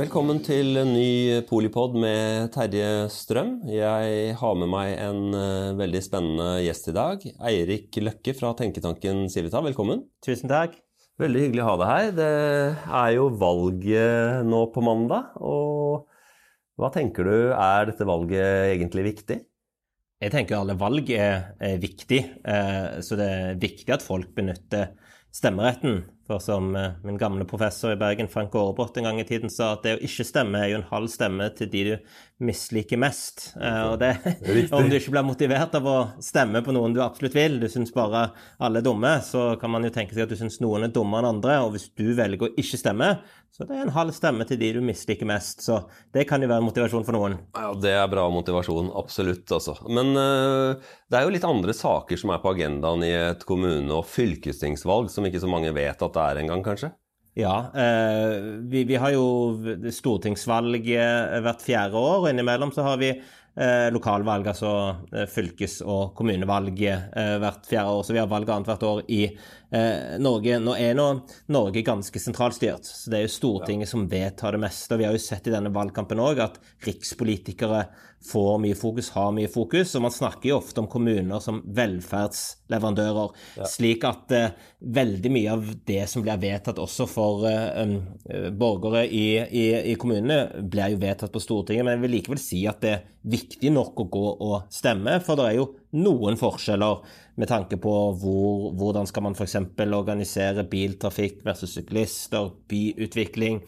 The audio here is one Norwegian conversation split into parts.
Velkommen til en ny Polipod med Terje Strøm. Jeg har med meg en uh, veldig spennende gjest i dag. Eirik Løkke fra tenketanken Civita. Velkommen. Tusen takk. Veldig hyggelig å ha deg her. Det er jo valget nå på mandag. Og hva tenker du, er dette valget egentlig viktig? Jeg tenker alle valg er, er viktig, eh, så det er viktig at folk benytter stemmeretten. For som eh, min gamle professor i Bergen, Frank Aarebrot, en gang i tiden sa, at det å ikke stemme er jo en halv stemme til de du misliker mest. Eh, og det, om du ikke blir motivert av å stemme på noen du absolutt vil, du syns bare alle er dumme, så kan man jo tenke seg at du syns noen er dummere enn andre. Og hvis du velger å ikke stemme, så det er en halv stemme til de du misliker mest. Så det kan jo være motivasjon for noen. Ja, det er bra motivasjon. Absolutt, altså. Men uh, det er jo litt andre saker som er på agendaen i et kommune- og fylkestingsvalg, som ikke så mange vet at det er engang, kanskje? Ja. Eh, vi, vi, har jo stortingsvalg hvert fjerde år, og innimellom så har vi eh, lokalvalg, altså eh, fylkes- og kommunevalg eh, hvert fjerde år. Så vi har valg annethvert år i eh, Norge. Nå er nå Norge ganske sentralstyrt, så det er jo Stortinget ja. som vedtar det meste. og Vi har jo sett i denne valgkampen òg at rikspolitikere får mye fokus, har mye fokus. Og man snakker jo ofte om kommuner som velferdsleverandører. Ja. Slik at uh, veldig mye av det som blir vedtatt også for uh, um, borgere i, i, i, kommunene, blir jo vedtatt på Stortinget. Men jeg vil likevel si at det er viktig nok å gå og stemme, for det er jo noen forskjeller med tanke på hvor, hvordan skal man f.eks. organisere biltrafikk versus syklister, byutvikling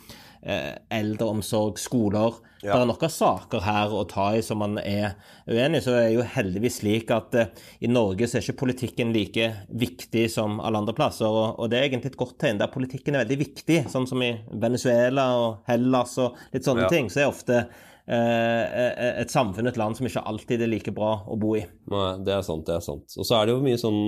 Eh, eldreomsorg, skoler. Ja. Det er nok av saker her å ta i som man er uenig i. Så er det jo heldigvis slik at eh, i Norge så er ikke politikken like viktig som alle andre plasser. Og, og det er egentlig et godt tegn der politikken er veldig viktig, sånn som i Venezuela og Hellas og litt sånne ja. ting. Så er ofte et samfunn, et land som ikke alltid er like bra å bo i. Nei, det er sant, det er sant. Og så er det jo mye sånn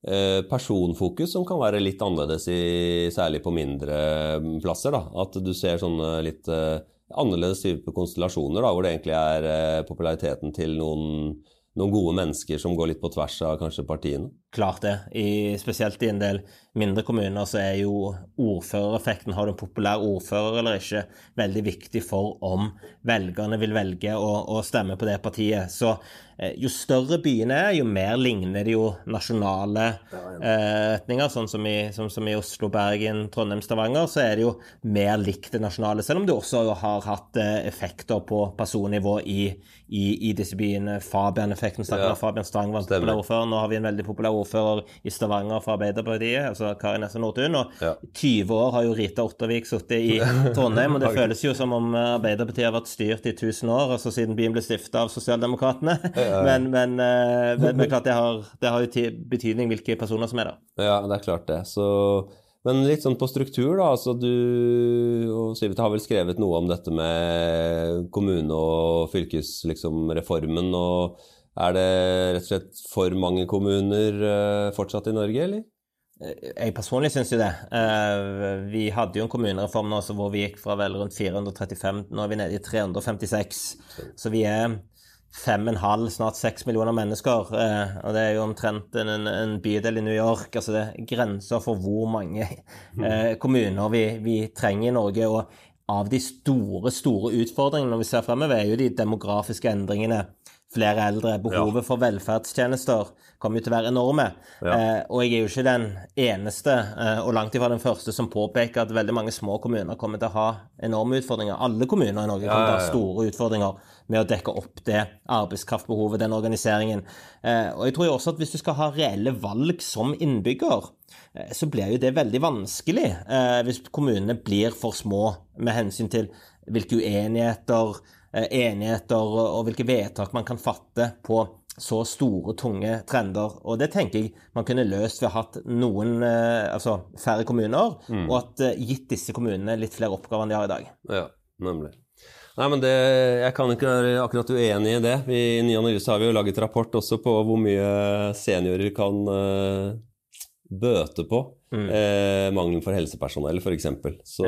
Eh, personfokus som kan være litt annerledes, i, særlig på mindre mm, plasser. Da. At du ser sånne litt annerledes type konstellasjoner, da, hvor det egentlig er populariteten til noen, noen, gode mennesker som går litt på tvers av kanskje partiene. Klart det. I, spesielt i en del mindre kommuner så er jo ordførereffekten, har du en populær ordfører eller ikke, veldig viktig for om velgerne vil velge å, å stemme på det partiet. Så Eh, jo større byene er, jo mer ligner det jo nasjonale eh, retninger. Sånn som i, som, som i, Oslo, Bergen, Trondheim, Stavanger, så er det jo mer likt det nasjonale. Selv om det også har hatt eh, effekter på personnivå i, i, i disse byene. Fabian-effekten snakker ja. Fabian Stang var en populær ordfører. Nå har vi en veldig populær ordfører i Stavanger fra Arbeiderpartiet, altså Kari Nesse Nordtun. Og ja. 20 år har jo Rita Ottervik sittet i Trondheim, og det føles jo som om Arbeiderpartiet har vært styrt i 1000 år, altså siden byen ble stifta av sosialdemokratene. Men, men, eh, men, men, klart det har, det har jo betydning hvilke personer som er der. Ja, det er klart det. Så, men litt sånn på struktur, da. altså Du og Sivita har vel skrevet noe om dette med kommune- og fylkesreformen. Liksom, og er det rett og slett for mange kommuner uh, fortsatt i Norge, eller? Eh, jeg personlig syns jo det. Uh, vi hadde jo en kommunereform nå hvor vi gikk fra vel rundt 435, nå er vi nede i 356. Så vi er fem og en halv, snart seks millioner mennesker. Eh, og det er jo omtrent en, en, bydel i New York. altså Det er grenser for hvor mange eh, kommuner vi, vi, trenger i Norge. og av de store store utfordringene når vi ser fremover, er jo de demografiske endringene. Flere eldre. Behovet ja. for velferdstjenester kommer jo til å være enorme. Ja. Eh, og jeg er jo ikke den eneste, eh, og langt ifra den første, som påpeker at veldig mange små kommuner kommer til å ha enorme utfordringer. Alle kommuner i Norge kommer til å ha store utfordringer med å dekke opp det arbeidskraftbehovet, den organiseringen. Eh, og jeg tror jo også at hvis du skal ha reelle valg som innbygger, eh, så blir jo det veldig vanskelig eh, hvis kommunene blir for små med hensyn til hvilke uenigheter, enigheter og hvilke vedtak man kan fatte på så store, tunge trender. Og det tenker jeg man kunne løst ved å ha hatt noen, altså færre kommuner, mm. og at gitt disse kommunene litt flere oppgaver enn de har i dag. Ja, nemlig. Nei, men det, Jeg kan ikke være akkurat uenig i det. Vi, I Ny Analyse har vi jo laget rapport også på hvor mye seniorer kan bøte på Mm. eh, mangelen for helsepersonell, f.eks. Så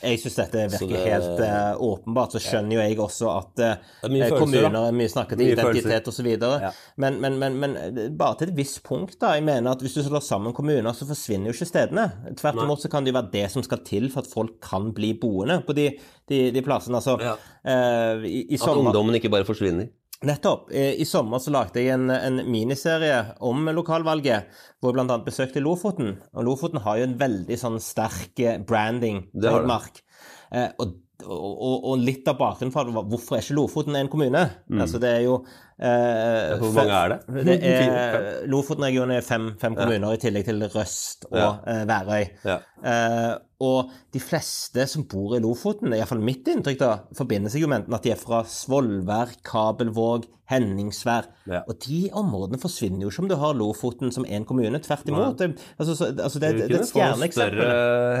Jeg syns dette virker det- helt uh, åpenbart. Så skjønner jo jeg også at uh, er kommuner da. er mye snakket om identitet osv. Ja. Men, men, men, men eh, bare til et visst punkt, da. Jeg mener at hvis du slår sammen kommuner, så forsvinner jo ikke stedene. Tvert imot så kan det jo være det som skal til for at folk kan bli boende på de, de, de plassene. Altså, Ja. uh, i, i at ungdommen ikke bare forsvinner. Nettopp. Eh, I sommer så lagde jeg en, en miniserie om lokalvalget, hvor jeg bl.a. besøkte Lofoten. Og Lofoten har jo en veldig sånn sterk eh, branding. Det har det. Eh, og, og, og litt av bakgrunnen for hvorfor er ikke Lofoten en kommune? Altså det er jo eh, Hvor mange er det? det er, Lofoten-regionen er fem, fem kommuner, i tillegg til Røst og Ja. eh, Værøy. Ja. Eh, og de fleste som bor i Lofoten, iallfall mitt inntrykk, da, forbinder seg jo med enten at de er fra Svolvær, Kabelvåg, Henningsvær. Ja. Og de områdene forsvinner jo ikke om du har Lofoten som én kommune. Tvert imot. Det, altså, så, altså, det, det, det er et stjerneeksempel.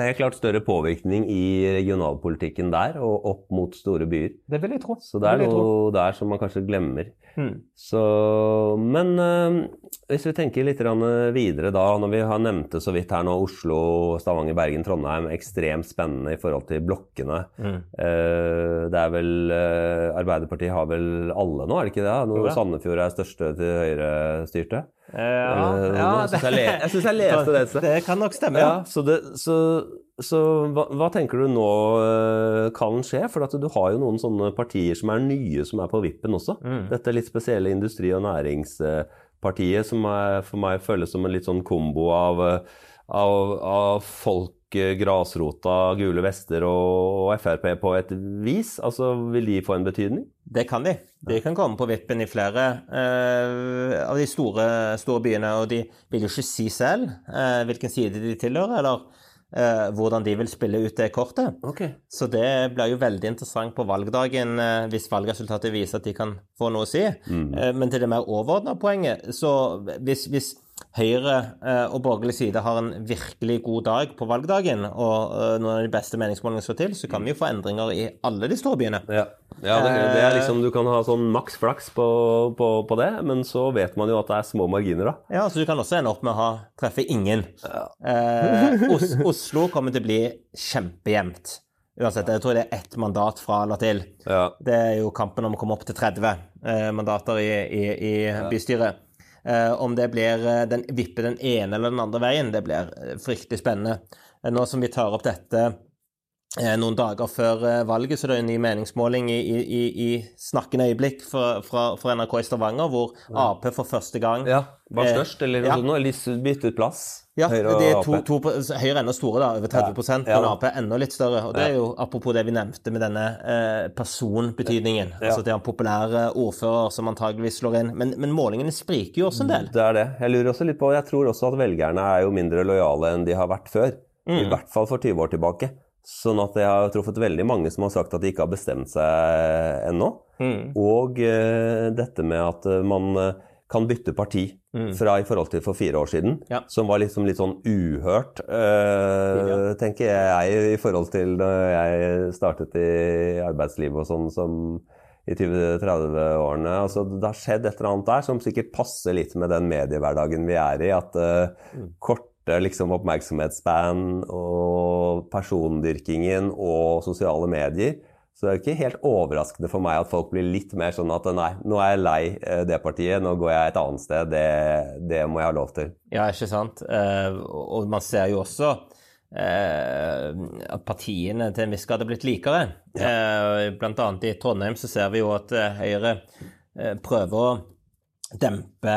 helt klart større påvirkning i regionalpolitikken der, og opp mot store byer. Det vil jeg tro. Så det er noe der som man kanskje glemmer. Mm. Så, men øh, hvis vi tenker litt videre da, når vi har nevnt det så vidt her nå, Oslo, Stavanger, Bergen, Trondheim, ekstremt spennende i forhold til blokkene. Mm. Eh, det er vel eh, Arbeiderpartiet har vel alle nå, er det ikke det? Jo Når da. Sandefjord er største til høyrestyrte? Ja, Eh, ja, jeg synes jeg le- jeg jeg leste det. Det kan nok stemme. Ja, så, det, så, så hva, hva tenker du nå eh, kan skje? For at du har jo noen sånne partier som er nye, som er på vippen også. Mm. Dette litt spesielle industri- og næringspartiet, som er, for meg føles som en litt sånn kombo av, eh, av, av folk, eh, grasrota, gule vester og, og Frp på et vis. Altså, vil de få en betydning? Det kan de. De kan komme på vippen i flere eh, av de store, store byene, og de vil jo ikke si selv eh, hvilken side de tilhører, eller eh, hvordan de vil spille ut det kortet. Okay. Så det blir jo veldig interessant på valgdagen eh, hvis valgresultatet viser at de kan få noe å si. Eh, men til det mer overordna poenget, så hvis, hvis Høyre eh, og borgerlig side har en virkelig god dag på valgdagen, og eh, noen av de beste meningsmålingene står til, så kan vi jo få endringer i alle de store byene. Ja, ja det, det er liksom, du kan ha sånn maks flaks på, på, på det, men så vet man jo at det er små marginer, da. Ja, så du kan også ende opp med å ha treffe ingen. Eh, Os Oslo kommer til å bli kjempejevnt. Uansett, jeg tror det er ett mandat fra eller til. Ja. Det er jo kampen om å komme opp til 30 eh, mandater i, i, i bystyret. Eh, om det blir eh, den, vipper den ene eller den andre veien, det blir eh, fryktelig spennende. Nå som vi tar opp dette noen dager før eh, valget, så det er en ny meningsmåling i, i, i, i snakkende øyeblikk fra, fra, fra NRK i Stavanger, hvor Ap for første gang Ja, var Eh, størst, eller ja. noe sånt, nå, eller byttet plass. ja, Høyre og det to, Ap. to, Høyre er enda store, da, over 30 Ja. men Ap er enda litt større. Og det er jo apropos det vi nevnte med denne eh, personbetydningen. Altså at de har en populær eh, ordfører som antageligvis slår inn. Men, men målingene spriker jo også en del. Det er det. Jeg lurer også litt på, jeg tror også at velgerne er jo mindre lojale enn de har vært før. I hvert fall for 20 år tilbake. Sånn at jeg har truffet veldig mange som har sagt at de ikke har bestemt seg ennå. Og uh, dette med at eh, man eh, kan bytte parti fra i forhold til for fire år siden, Ja. som var liksom litt sånn uhørt, eh, tenker jeg, i forhold til da jeg startet i arbeidslivet og sånn som i 20-30-årene. Altså, det har skjedd et eller annet der som sikkert passer litt med den mediehverdagen vi er i. At eh, korte liksom, oppmerksomhetsspan og persondyrkingen og sosiale medier så det er jo ikke helt overraskende for meg at folk blir litt mer sånn at nei, nå er jeg lei eh, det partiet, nå går jeg et annet sted. Det, det må jeg ha lov til. Ja, ikke sant? Eh, og man ser jo også eh, at partiene til en viss grad er blitt likere. Eh, blant annet i Trondheim så ser vi jo at Høyre eh, prøver å dempe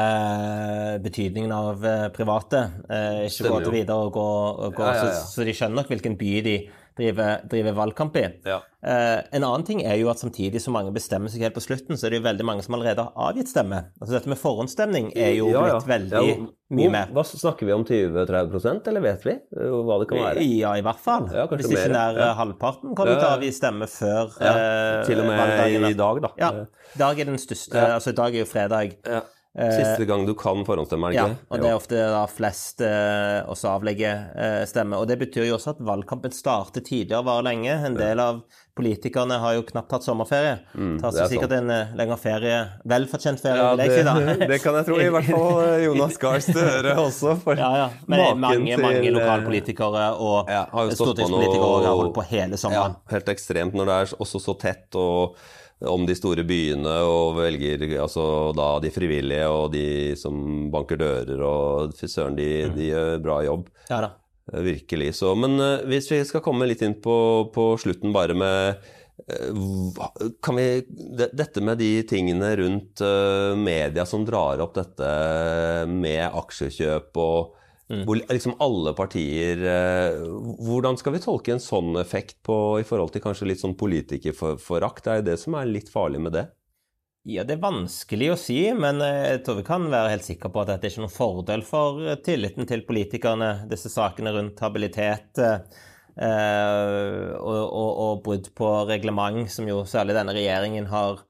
betydningen av eh, private. Eh, ikke gå til videre og gå, og gå Ja, ja, ja. Så, så de skjønner nok hvilken by de driver, driver valgkamp i. Ja. Eh, en annen ting er jo at samtidig som mange bestemmer seg helt på slutten, så er det jo veldig mange som allerede har avgitt stemme. Altså Dette med forhåndsstemning er jo Ja, blitt veldig Ja, mye mer. Hva Snakker vi om 20-30 eller vet vi eh, hva det kan være? Ja, i hvert fall. Hvis ikke nær ja. halvparten kommer Ja, til å avgi stemme før Ja, eh, til og med i dag, da. Ja. Dag er den største Ja. Altså, i dag er jo fredag. Ja. Siste gang du kan forhåndsstemme, er det Ja, og det er ofte da flest eh, også avlegger eh, stemme. Og det betyr jo også at valgkampen starter tidligere og varer lenge. En del av politikerne har jo knapt tatt sommerferie. Mm, det er sikkert en eh, lengre ferie. Velfortjent ferie, Ja, vil jeg si, da. det, det kan jeg tro. I hvert fall eh, Jonas Gahr Støre også. For Ja, ja. Men maken mange, mange til, mange lokalpolitikere og ja, stortingspolitikere noe- har holdt på hele sommeren. Ja, helt ekstremt når det er også så tett og om de store byene og velger altså da de frivillige og de som banker dører og fy søren, de, de gjør bra jobb. Ja da. Eh, Virkelig. Så, men eh, hvis vi skal komme litt inn på, på slutten bare med eh, kan vi, Dette med de tingene rundt media som drar opp dette med aksjekjøp og hvor liksom alle partier Hvordan skal vi tolke en sånn effekt på, i forhold til kanskje litt sånn politikerforakt? Det er jo det som er litt farlig med det. Ja, det er vanskelig å si, men eh, jeg tror vi kan være helt sikre på at er ikke noen fordel for eh, tilliten til politikerne, disse sakene rundt habilitet eh, eh, og, og, og brudd på reglement, som jo særlig denne regjeringen har,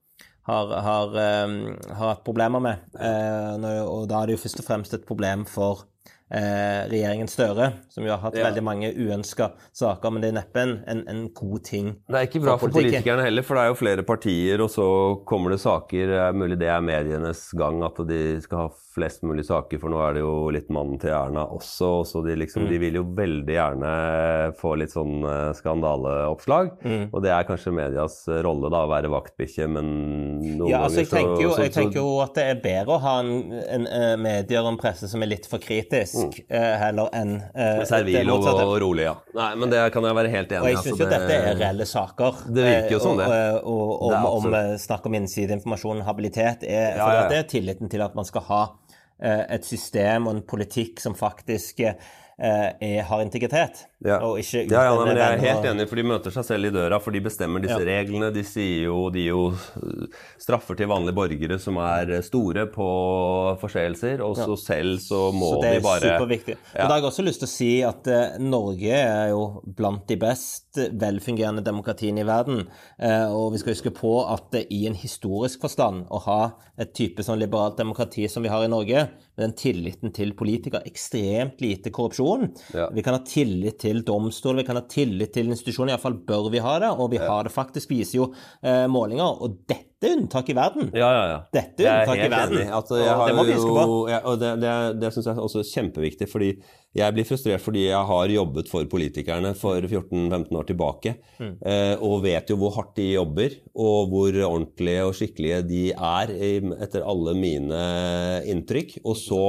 har, har, eh, har hatt problemer med. Eh, og da er det jo først og fremst et problem for eh, regjeringen Støre, som jo har hatt Ja. veldig mange uønska saker, men det er neppe en, en, en god ting. Det er ikke bra for for politikerne heller, for det er jo flere partier, og så kommer det saker. Det er mulig det er medienes gang at de skal ha flest mulig saker, for nå er det jo litt mannen til Erna også. Så de, liksom, Mm. de vil jo veldig gjerne få litt sånn eh, skandaleoppslag. Mm. Og det er kanskje medias rolle, da, å være vaktbikkje, men noen Ja, altså jeg ganger tenker, jo, så, jeg tenker jo at det er bedre å ha en, en, eh, medier og en presse som er litt for kritisk, eh, heller enn uh, Servil og, og rolig, ja. Nei, men det kan jeg være helt enig i. Og jeg altså, syns jo det- dette er reelle saker. Det virker jo sånn, det. Og, og, og Det er om, om eh, snakk om innsideinformasjon, habilitet, er, Ja, ja, ja. det er tilliten til at man skal ha eh, et system og en politikk som faktisk eh, er, har integritet, Ja. og ikke Ja, ja, men jeg er helt enig, for de møter seg selv i døra, for de bestemmer disse Ja. reglene. De sier jo, de jo øh, straffer til vanlige borgere som er store på forseelser, og så selv så må Så det er bare superviktig. Og da har jeg også lyst til å si at eh, Norge er jo blant de best velfungerende demokratiene i verden. Eh, og vi skal huske på at det i en historisk forstand å ha et type sånn liberalt demokrati som vi har i Norge, med den tilliten til politikere, ekstremt lite korrupsjon. Ja. Vi kan ha tillit til domstoler, vi kan ha tillit til institusjoner, iallfall bør vi ha det, og vi har det faktisk, viser jo eh, målinger. Og dette er unntak i verden. Ja, ja, ja. Dette er unntak i verden. Altså, jeg har det må vi huske på. jo- Ja, og det, det, det syns jeg også er kjempeviktig, fordi jeg blir frustrert fordi jeg har jobbet for politikerne for 14-15 år tilbake, Mm. eh, og vet jo hvor hardt de jobber, og hvor ordentlige og skikkelige de er, i- etter alle mine inntrykk. Og så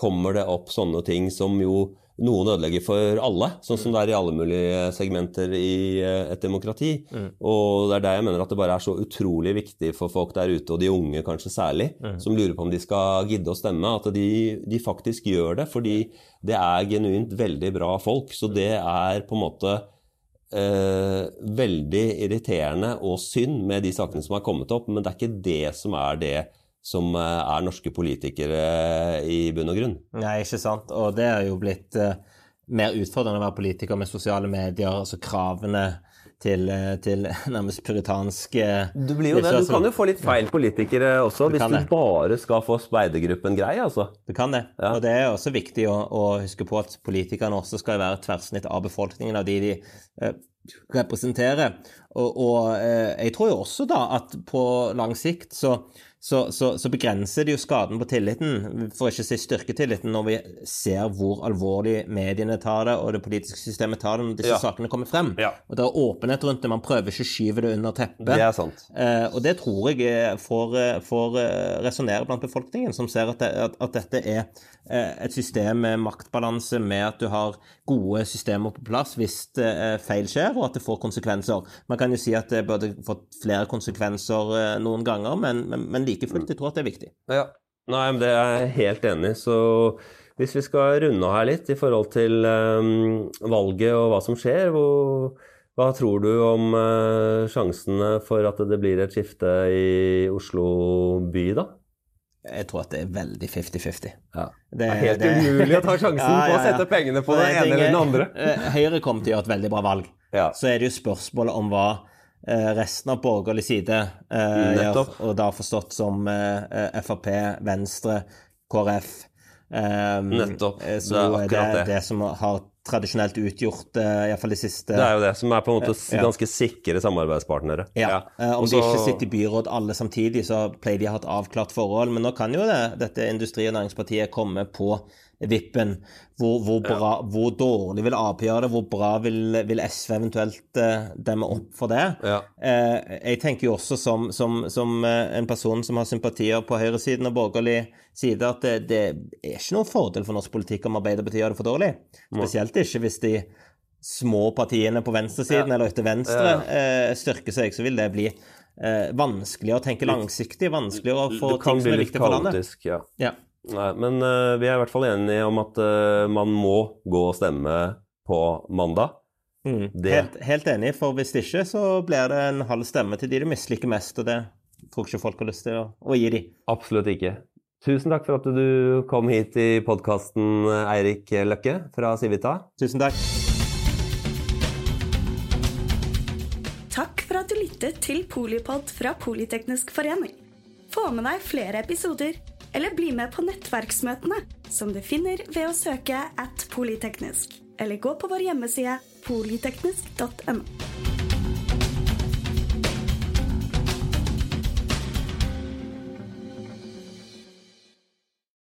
kommer det opp sånne ting som jo noen ødelegger for alle, sånn som det er i alle mulige segmenter i eh, et demokrati. Og det er der jeg mener at det bare er så utrolig viktig for folk der ute, og de unge kanskje særlig, som lurer på om de skal gidde å stemme, at de, de faktisk gjør det. Fordi det er genuint veldig bra folk. Så det er på en måte eh, veldig irriterende og synd med de sakene som har kommet opp, men det er ikke det som er det som eh, er norske politikere i bunn og grunn. Nei, ikke sant. Og det er jo blitt eh, mer utfordrende å være politiker med sosiale medier, altså kravene til, eh, til nærmest puritanske Du blir jo det. Du kan jo få litt feil politikere også, hvis du det. bare skal få speidergruppen grei, altså. Du kan det. Ja. Og det er også viktig å, å huske på at politikerne også skal være et tverrsnitt av befolkningen, av de de eh, representerer. Og, og eh, jeg tror jo også da at på lang sikt så, så, så, så begrenser det jo skaden på tilliten, for ikke å si styrketilliten, når vi ser hvor alvorlig mediene tar det, og det politiske systemet tar det når disse Ja. sakene kommer frem. Ja. Og det er åpenhet rundt det. Man prøver ikke å skyve det under teppet. Det er sant. Eh, og det tror jeg eh, får, eh, får eh, resonnere blant befolkningen, som ser at, det, at, at dette er et system med maktbalanse, med at du har gode systemer på plass hvis eh, feil skjer, og at det får konsekvenser. Man kan jo si at det burde fått flere konsekvenser noen ganger, men, men, men like fullt, jeg tror at det er viktig. Ja. Nei, men det er jeg helt enig i. Så hvis vi skal runde av her litt i forhold til um, valget og hva som skjer, hvor, hva tror du om uh, sjansene for at det blir et skifte i Oslo by, da? Jeg tror at det er veldig 50-50. Ja. Det, er helt umulig å ta sjansen på å sette pengene på det ene eller det den andre. eh, Høyre kommer til å gjøre et veldig bra valg. Ja. Så er det jo spørsmålet om hva resten av borgerlig side eh, Nettopp. gjør, og da forstått som eh, Frp, Venstre, KrF. Eh, Nettopp. eh, Så Det er akkurat det. det. det som har tradisjonelt utgjort uh, iallfall de siste Det er jo det som er på en måte Ja. ganske sikre samarbeidspartnere. Ja. eh, Om Også... de ikke sitter i byråd alle samtidig, så pleier de å ha et avklart forhold. Men nå kan jo det, dette Industri- og Næringspartiet komme på vippen. Hvor, hvor, bra, hvor dårlig vil Ap gjøre det? Hvor bra vil, vil SV eventuelt uh, demme opp for det? Ja. Uh, jeg tenker jo også som, som, som eh, en person som har sympatier på høyresiden og borgerlig side, at det, det er ikke noen fordel for norsk politikk om Arbeiderpartiet gjør det for dårlig. Spesielt ikke hvis de små partiene på venstresiden Ja. eller til venstre eh, styrker seg, så vil det bli eh, vanskeligere å tenke langsiktig, vanskeligere å få ting som er viktig for landet. kaotisk, ja. Ja. Nei, men uh, vi er i hvert fall enige om at uh, man må gå og stemme på mandag. Mm. Helt, helt enig, for hvis ikke så blir det en halv stemme til de du misliker mest, og det tror ikke folk har lyst til å, å gi de. Absolutt ikke. Tusen takk for at du kom hit i podkasten, Eirik Løkke fra Civita. Tusen takk. Takk for at du lyttet til Polipod fra Politeknisk forening. Få med deg flere episoder, eller bli med på nettverksmøtene, som du finner ved å søke at polyteknisk, eller gå på vår hjemmeside polyteknisk.no.